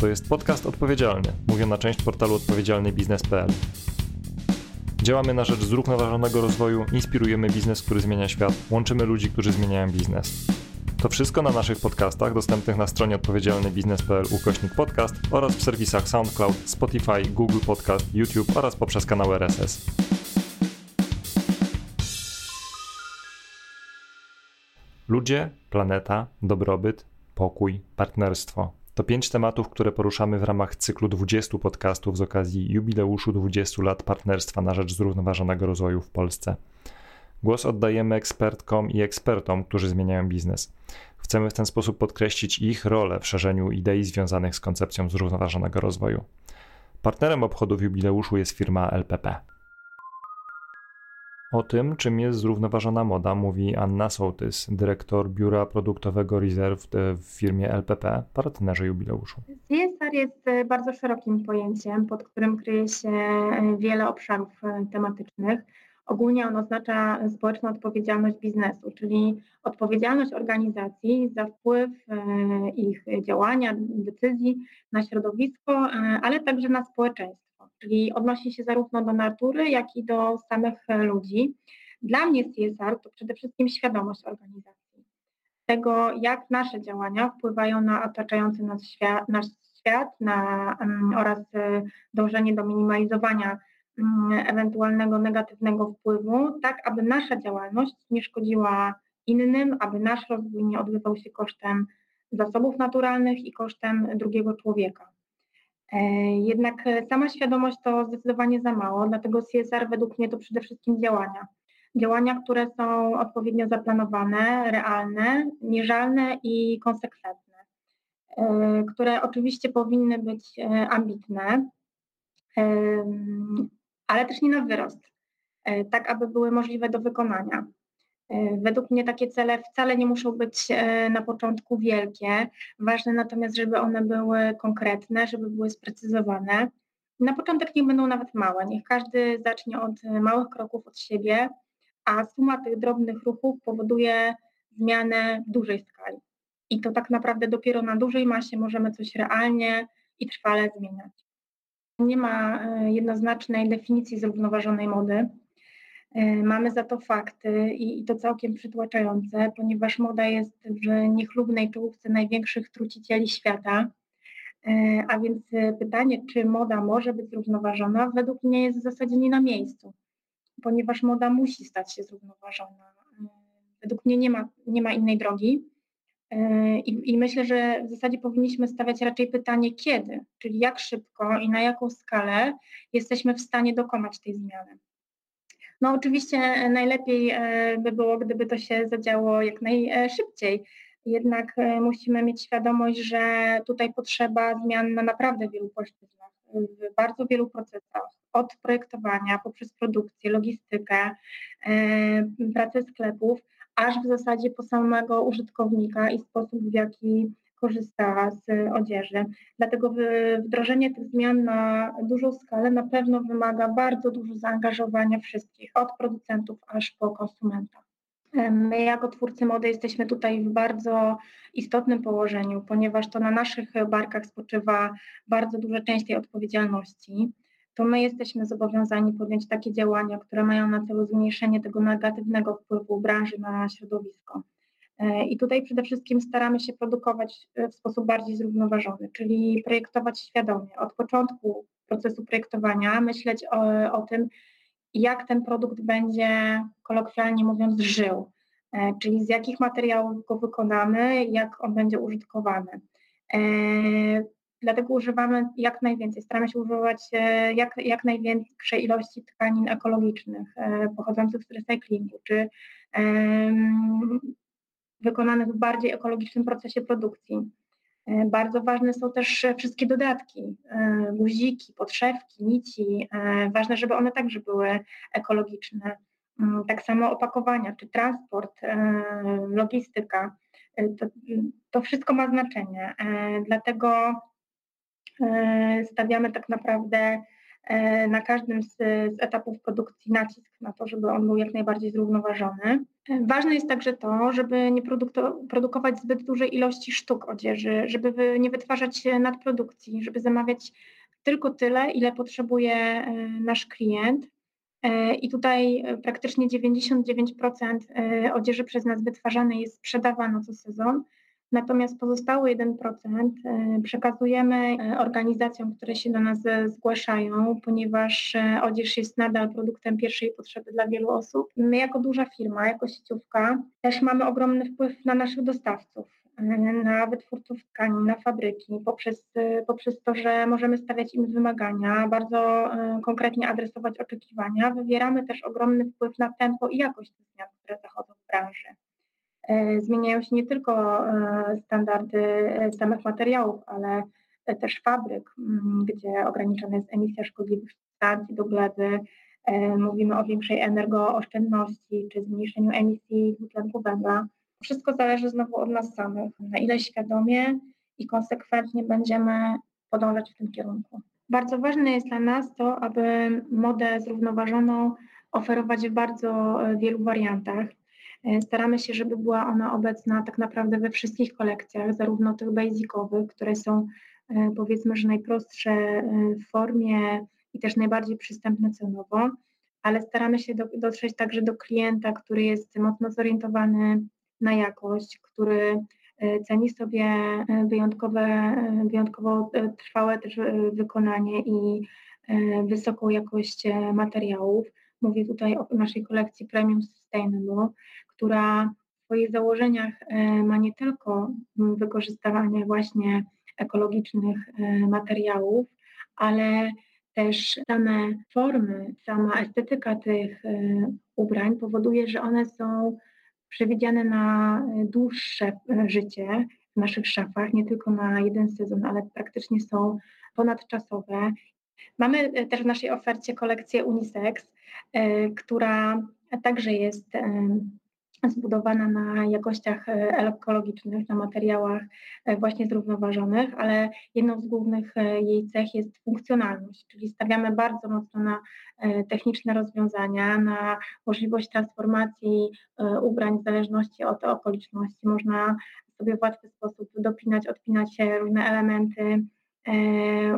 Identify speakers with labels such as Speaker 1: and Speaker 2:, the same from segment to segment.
Speaker 1: To jest podcast odpowiedzialny, mówię na część portalu odpowiedzialnybiznes.pl. Działamy na rzecz zrównoważonego rozwoju, inspirujemy biznes, który zmienia świat, łączymy ludzi, którzy zmieniają biznes. To wszystko na naszych podcastach dostępnych na stronie odpowiedzialnybiznes.pl ukośnik podcast oraz w serwisach SoundCloud, Spotify, Google Podcast, YouTube oraz poprzez kanał RSS. Ludzie, planeta, dobrobyt, pokój, partnerstwo. To pięć tematów, które poruszamy w ramach cyklu 20 podcastów z okazji jubileuszu 20 lat partnerstwa na rzecz zrównoważonego rozwoju w Polsce. Głos oddajemy ekspertkom i ekspertom, którzy zmieniają biznes. Chcemy w ten sposób podkreślić ich rolę w szerzeniu idei związanych z koncepcją zrównoważonego rozwoju. Partnerem obchodów jubileuszu jest firma LPP. O tym, czym jest zrównoważona moda, mówi Anna Sołtys, dyrektor biura produktowego Reserve w firmie LPP, partnerze jubileuszu.
Speaker 2: CSR jest e, bardzo szerokim pojęciem, pod którym kryje się e, wiele obszarów e, tematycznych. Ogólnie on oznacza społeczną odpowiedzialność biznesu, czyli odpowiedzialność organizacji za wpływ ich działania, decyzji na środowisko, ale także na społeczeństwo czyli odnosi się zarówno do natury, jak i do samych ludzi. Dla mnie CSR to przede wszystkim świadomość organizacji, tego jak nasze działania wpływają na otaczający nas świat, nasz świat na, um, oraz e, dążenie do minimalizowania um, ewentualnego negatywnego wpływu, tak aby nasza działalność nie szkodziła innym, aby nasz rozwój nie odbywał się kosztem zasobów naturalnych i kosztem drugiego człowieka. E, jednak sama świadomość to zdecydowanie za mało, dlatego CSR według mnie to przede wszystkim działania. Działania, które są odpowiednio zaplanowane, realne, mierzalne i konsekwentne, e, które oczywiście powinny być e, ambitne, ale też nie na wyrost, tak aby były możliwe do wykonania. E, według mnie takie cele wcale nie muszą być e, na początku wielkie. Ważne natomiast, żeby one były konkretne, żeby były sprecyzowane. Na początek niech będą nawet małe. Niech każdy zacznie od małych kroków od siebie, a suma tych drobnych ruchów powoduje zmianę w dużej skali. I to tak naprawdę dopiero na dużej masie możemy coś realnie i trwale zmieniać. Nie ma e, jednoznacznej definicji zrównoważonej mody. E, mamy za to fakty i, to całkiem przytłaczające, ponieważ moda jest w niechlubnej czołówce największych trucicieli świata. E, a więc pytanie, czy moda może być zrównoważona, według mnie jest w zasadzie nie na miejscu, ponieważ moda musi stać się zrównoważona. E, według mnie nie ma, nie ma innej drogi. I, I, myślę, że w zasadzie powinniśmy stawiać raczej pytanie kiedy, czyli jak szybko i na jaką skalę jesteśmy w stanie dokonać tej zmiany. No oczywiście najlepiej e, by było, gdyby to się zadziało jak najszybciej. Jednak e, musimy mieć świadomość, że tutaj potrzeba zmian na naprawdę wielu płaszczyznach, w bardzo wielu procesach, od projektowania poprzez produkcję, logistykę, e, pracę sklepów, aż w zasadzie po samego użytkownika i sposób, w jaki korzysta z odzieży. Dlatego wdrożenie tych zmian na dużą skalę na pewno wymaga bardzo dużo zaangażowania wszystkich, od producentów aż po konsumentów. My jako twórcy mody jesteśmy tutaj w bardzo istotnym położeniu, ponieważ to na naszych barkach spoczywa bardzo duża część tej odpowiedzialności. To my jesteśmy zobowiązani podjąć takie działania, które mają na celu zmniejszenie tego negatywnego wpływu branży na środowisko. E, I tutaj przede wszystkim staramy się produkować e, w sposób bardziej zrównoważony, czyli projektować świadomie. Od początku procesu projektowania myśleć o, o tym, jak ten produkt będzie, kolokwialnie mówiąc, żył, e, czyli z jakich materiałów go wykonamy, jak on będzie użytkowany. Dlatego używamy jak najwięcej, staramy się używać jak, jak największej ilości tkanin ekologicznych pochodzących z recyklingu, czy wykonanych w bardziej ekologicznym procesie produkcji. E, bardzo ważne są też wszystkie dodatki, e, guziki, podszewki, nici. E, ważne, żeby one także były ekologiczne. Mm, tak samo opakowania, czy transport, logistyka. To, to wszystko ma znaczenie. Dlatego stawiamy tak naprawdę na każdym z, z, etapów produkcji nacisk na to, żeby on był jak najbardziej zrównoważony. Ważne jest także to, żeby nie produkować zbyt dużej ilości sztuk odzieży, żeby nie wytwarzać nadprodukcji, żeby zamawiać tylko tyle, ile potrzebuje nasz klient. I tutaj praktycznie 99% odzieży przez nas wytwarzanej jest sprzedawana co sezon. Natomiast pozostały 1% e, przekazujemy e, organizacjom, które się do nas zgłaszają, ponieważ e, odzież jest nadal produktem pierwszej potrzeby dla wielu osób. My jako duża firma, jako sieciówka też mamy ogromny wpływ na naszych dostawców, na wytwórców tkanin, na fabryki, poprzez, poprzez to, że możemy stawiać im wymagania, bardzo konkretnie adresować oczekiwania. Wywieramy też ogromny wpływ na tempo i jakość zmian, które zachodzą w branży. E, zmieniają się nie tylko e, standardy e, samych materiałów, ale też fabryk, gdzie ograniczona jest emisja szkodliwych substancji do gleby. Mówimy o większej energooszczędności czy zmniejszeniu emisji dwutlenku węgla. Wszystko zależy znowu od nas samych, na ile świadomie i konsekwentnie będziemy podążać w tym kierunku. Bardzo ważne jest dla nas to, aby modę zrównoważoną oferować w bardzo wielu wariantach. E, staramy się, żeby była ona obecna tak naprawdę we wszystkich kolekcjach, zarówno tych basicowych, które są e, powiedzmy, że najprostsze e, w formie i też najbardziej przystępne cenowo, ale staramy się do, dotrzeć także do klienta, który jest mocno zorientowany na jakość, który ceni sobie wyjątkowe, wyjątkowo trwałe też wykonanie i wysoką jakość materiałów. Mówię tutaj o naszej kolekcji Premium Sustainable, która w swoich założeniach e, ma nie tylko wykorzystywanie właśnie ekologicznych e, materiałów, ale też same formy, sama estetyka tych e, ubrań powoduje, że one są przewidziane na dłuższe życie w naszych szafach, nie tylko na jeden sezon, ale praktycznie są ponadczasowe. Mamy też w naszej ofercie kolekcję unisex, która także jest zbudowana na jakościach e, ekologicznych, na materiałach e, właśnie zrównoważonych, ale jedną z głównych e, jej cech jest funkcjonalność, czyli stawiamy bardzo mocno na techniczne rozwiązania, na możliwość transformacji ubrań w zależności od okoliczności. Można sobie w łatwy sposób dopinać, odpinać różne elementy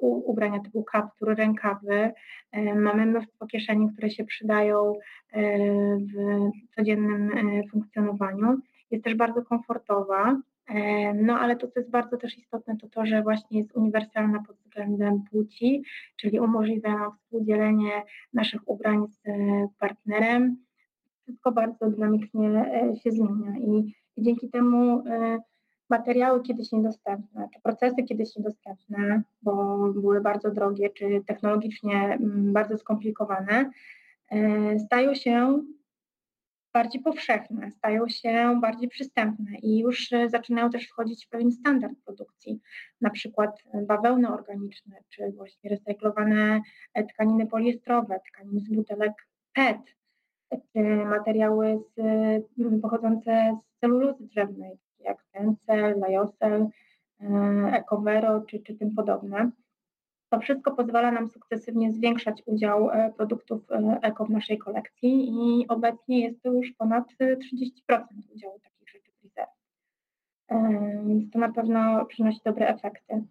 Speaker 2: ubrania typu kaptur, rękawy. E, mamy mnóstwo kieszeni, które się przydają e, w codziennym funkcjonowaniu. Jest też bardzo komfortowa, no ale to, co jest bardzo też istotne, to to, że właśnie jest uniwersalna pod względem płci, czyli umożliwia nam współdzielenie naszych ubrań z partnerem. Wszystko bardzo dynamicznie się zmienia i dzięki temu materiały kiedyś niedostępne, czy procesy kiedyś niedostępne, bo były bardzo drogie, czy technologicznie mm, bardzo skomplikowane, e, stają się bardziej powszechne, stają się bardziej przystępne i już e, zaczynają też wchodzić w pewien standard produkcji, na przykład bawełny organiczne, czy właśnie recyklowane e, tkaniny poliestrowe, tkaniny z butelek PET, czy materiały z, pochodzące z celulozy drzewnej, jak Tencel, Lyocell, e, Ecovero czy, czy tym podobne. To wszystko pozwala nam sukcesywnie zwiększać udział e, produktów e, eko w naszej kolekcji i obecnie jest to już ponad 30% udziału takich rzeczy w. Więc to na pewno przynosi dobre efekty.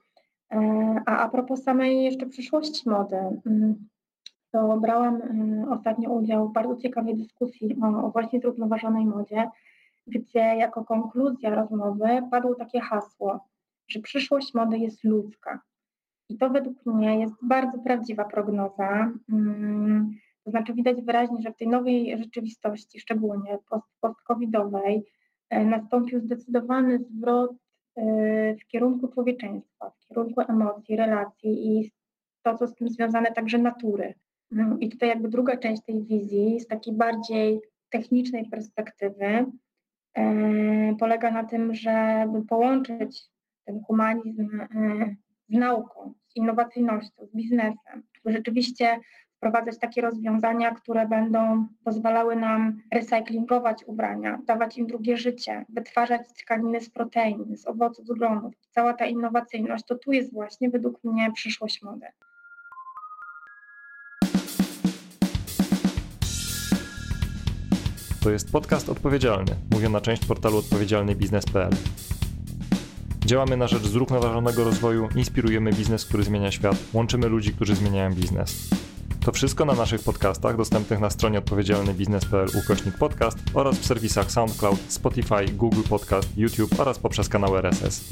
Speaker 2: A a propos samej jeszcze przyszłości mody, mm, to brałam ostatnio udział w bardzo ciekawej dyskusji o, o właśnie zrównoważonej modzie gdzie jako konkluzja rozmowy padło takie hasło, że przyszłość mody jest ludzka. I to według mnie jest bardzo prawdziwa prognoza. Mm, to znaczy widać wyraźnie, że w tej nowej rzeczywistości, szczególnie post-covidowej, e, nastąpił zdecydowany zwrot e, w kierunku człowieczeństwa, w kierunku emocji, relacji i to, co z tym związane, także natury. Mm, I tutaj jakby druga część tej wizji z takiej bardziej technicznej perspektywy polega na tym, żeby połączyć ten humanizm e, z nauką, z innowacyjnością, z biznesem, żeby rzeczywiście wprowadzać takie rozwiązania, które będą pozwalały nam recyklingować ubrania, dawać im drugie życie, wytwarzać tkaniny z protein, z owoców, z glonów. Cała ta innowacyjność, to tu jest właśnie według mnie przyszłość mody.
Speaker 1: To jest podcast odpowiedzialny, mówiona część portalu odpowiedzialnybiznes.pl. Działamy na rzecz zrównoważonego rozwoju, inspirujemy biznes, który zmienia świat, łączymy ludzi, którzy zmieniają biznes. To wszystko na naszych podcastach dostępnych na stronie odpowiedzialnybiznes.pl ukośnik podcast oraz w serwisach SoundCloud, Spotify, Google Podcast, YouTube oraz poprzez kanał RSS.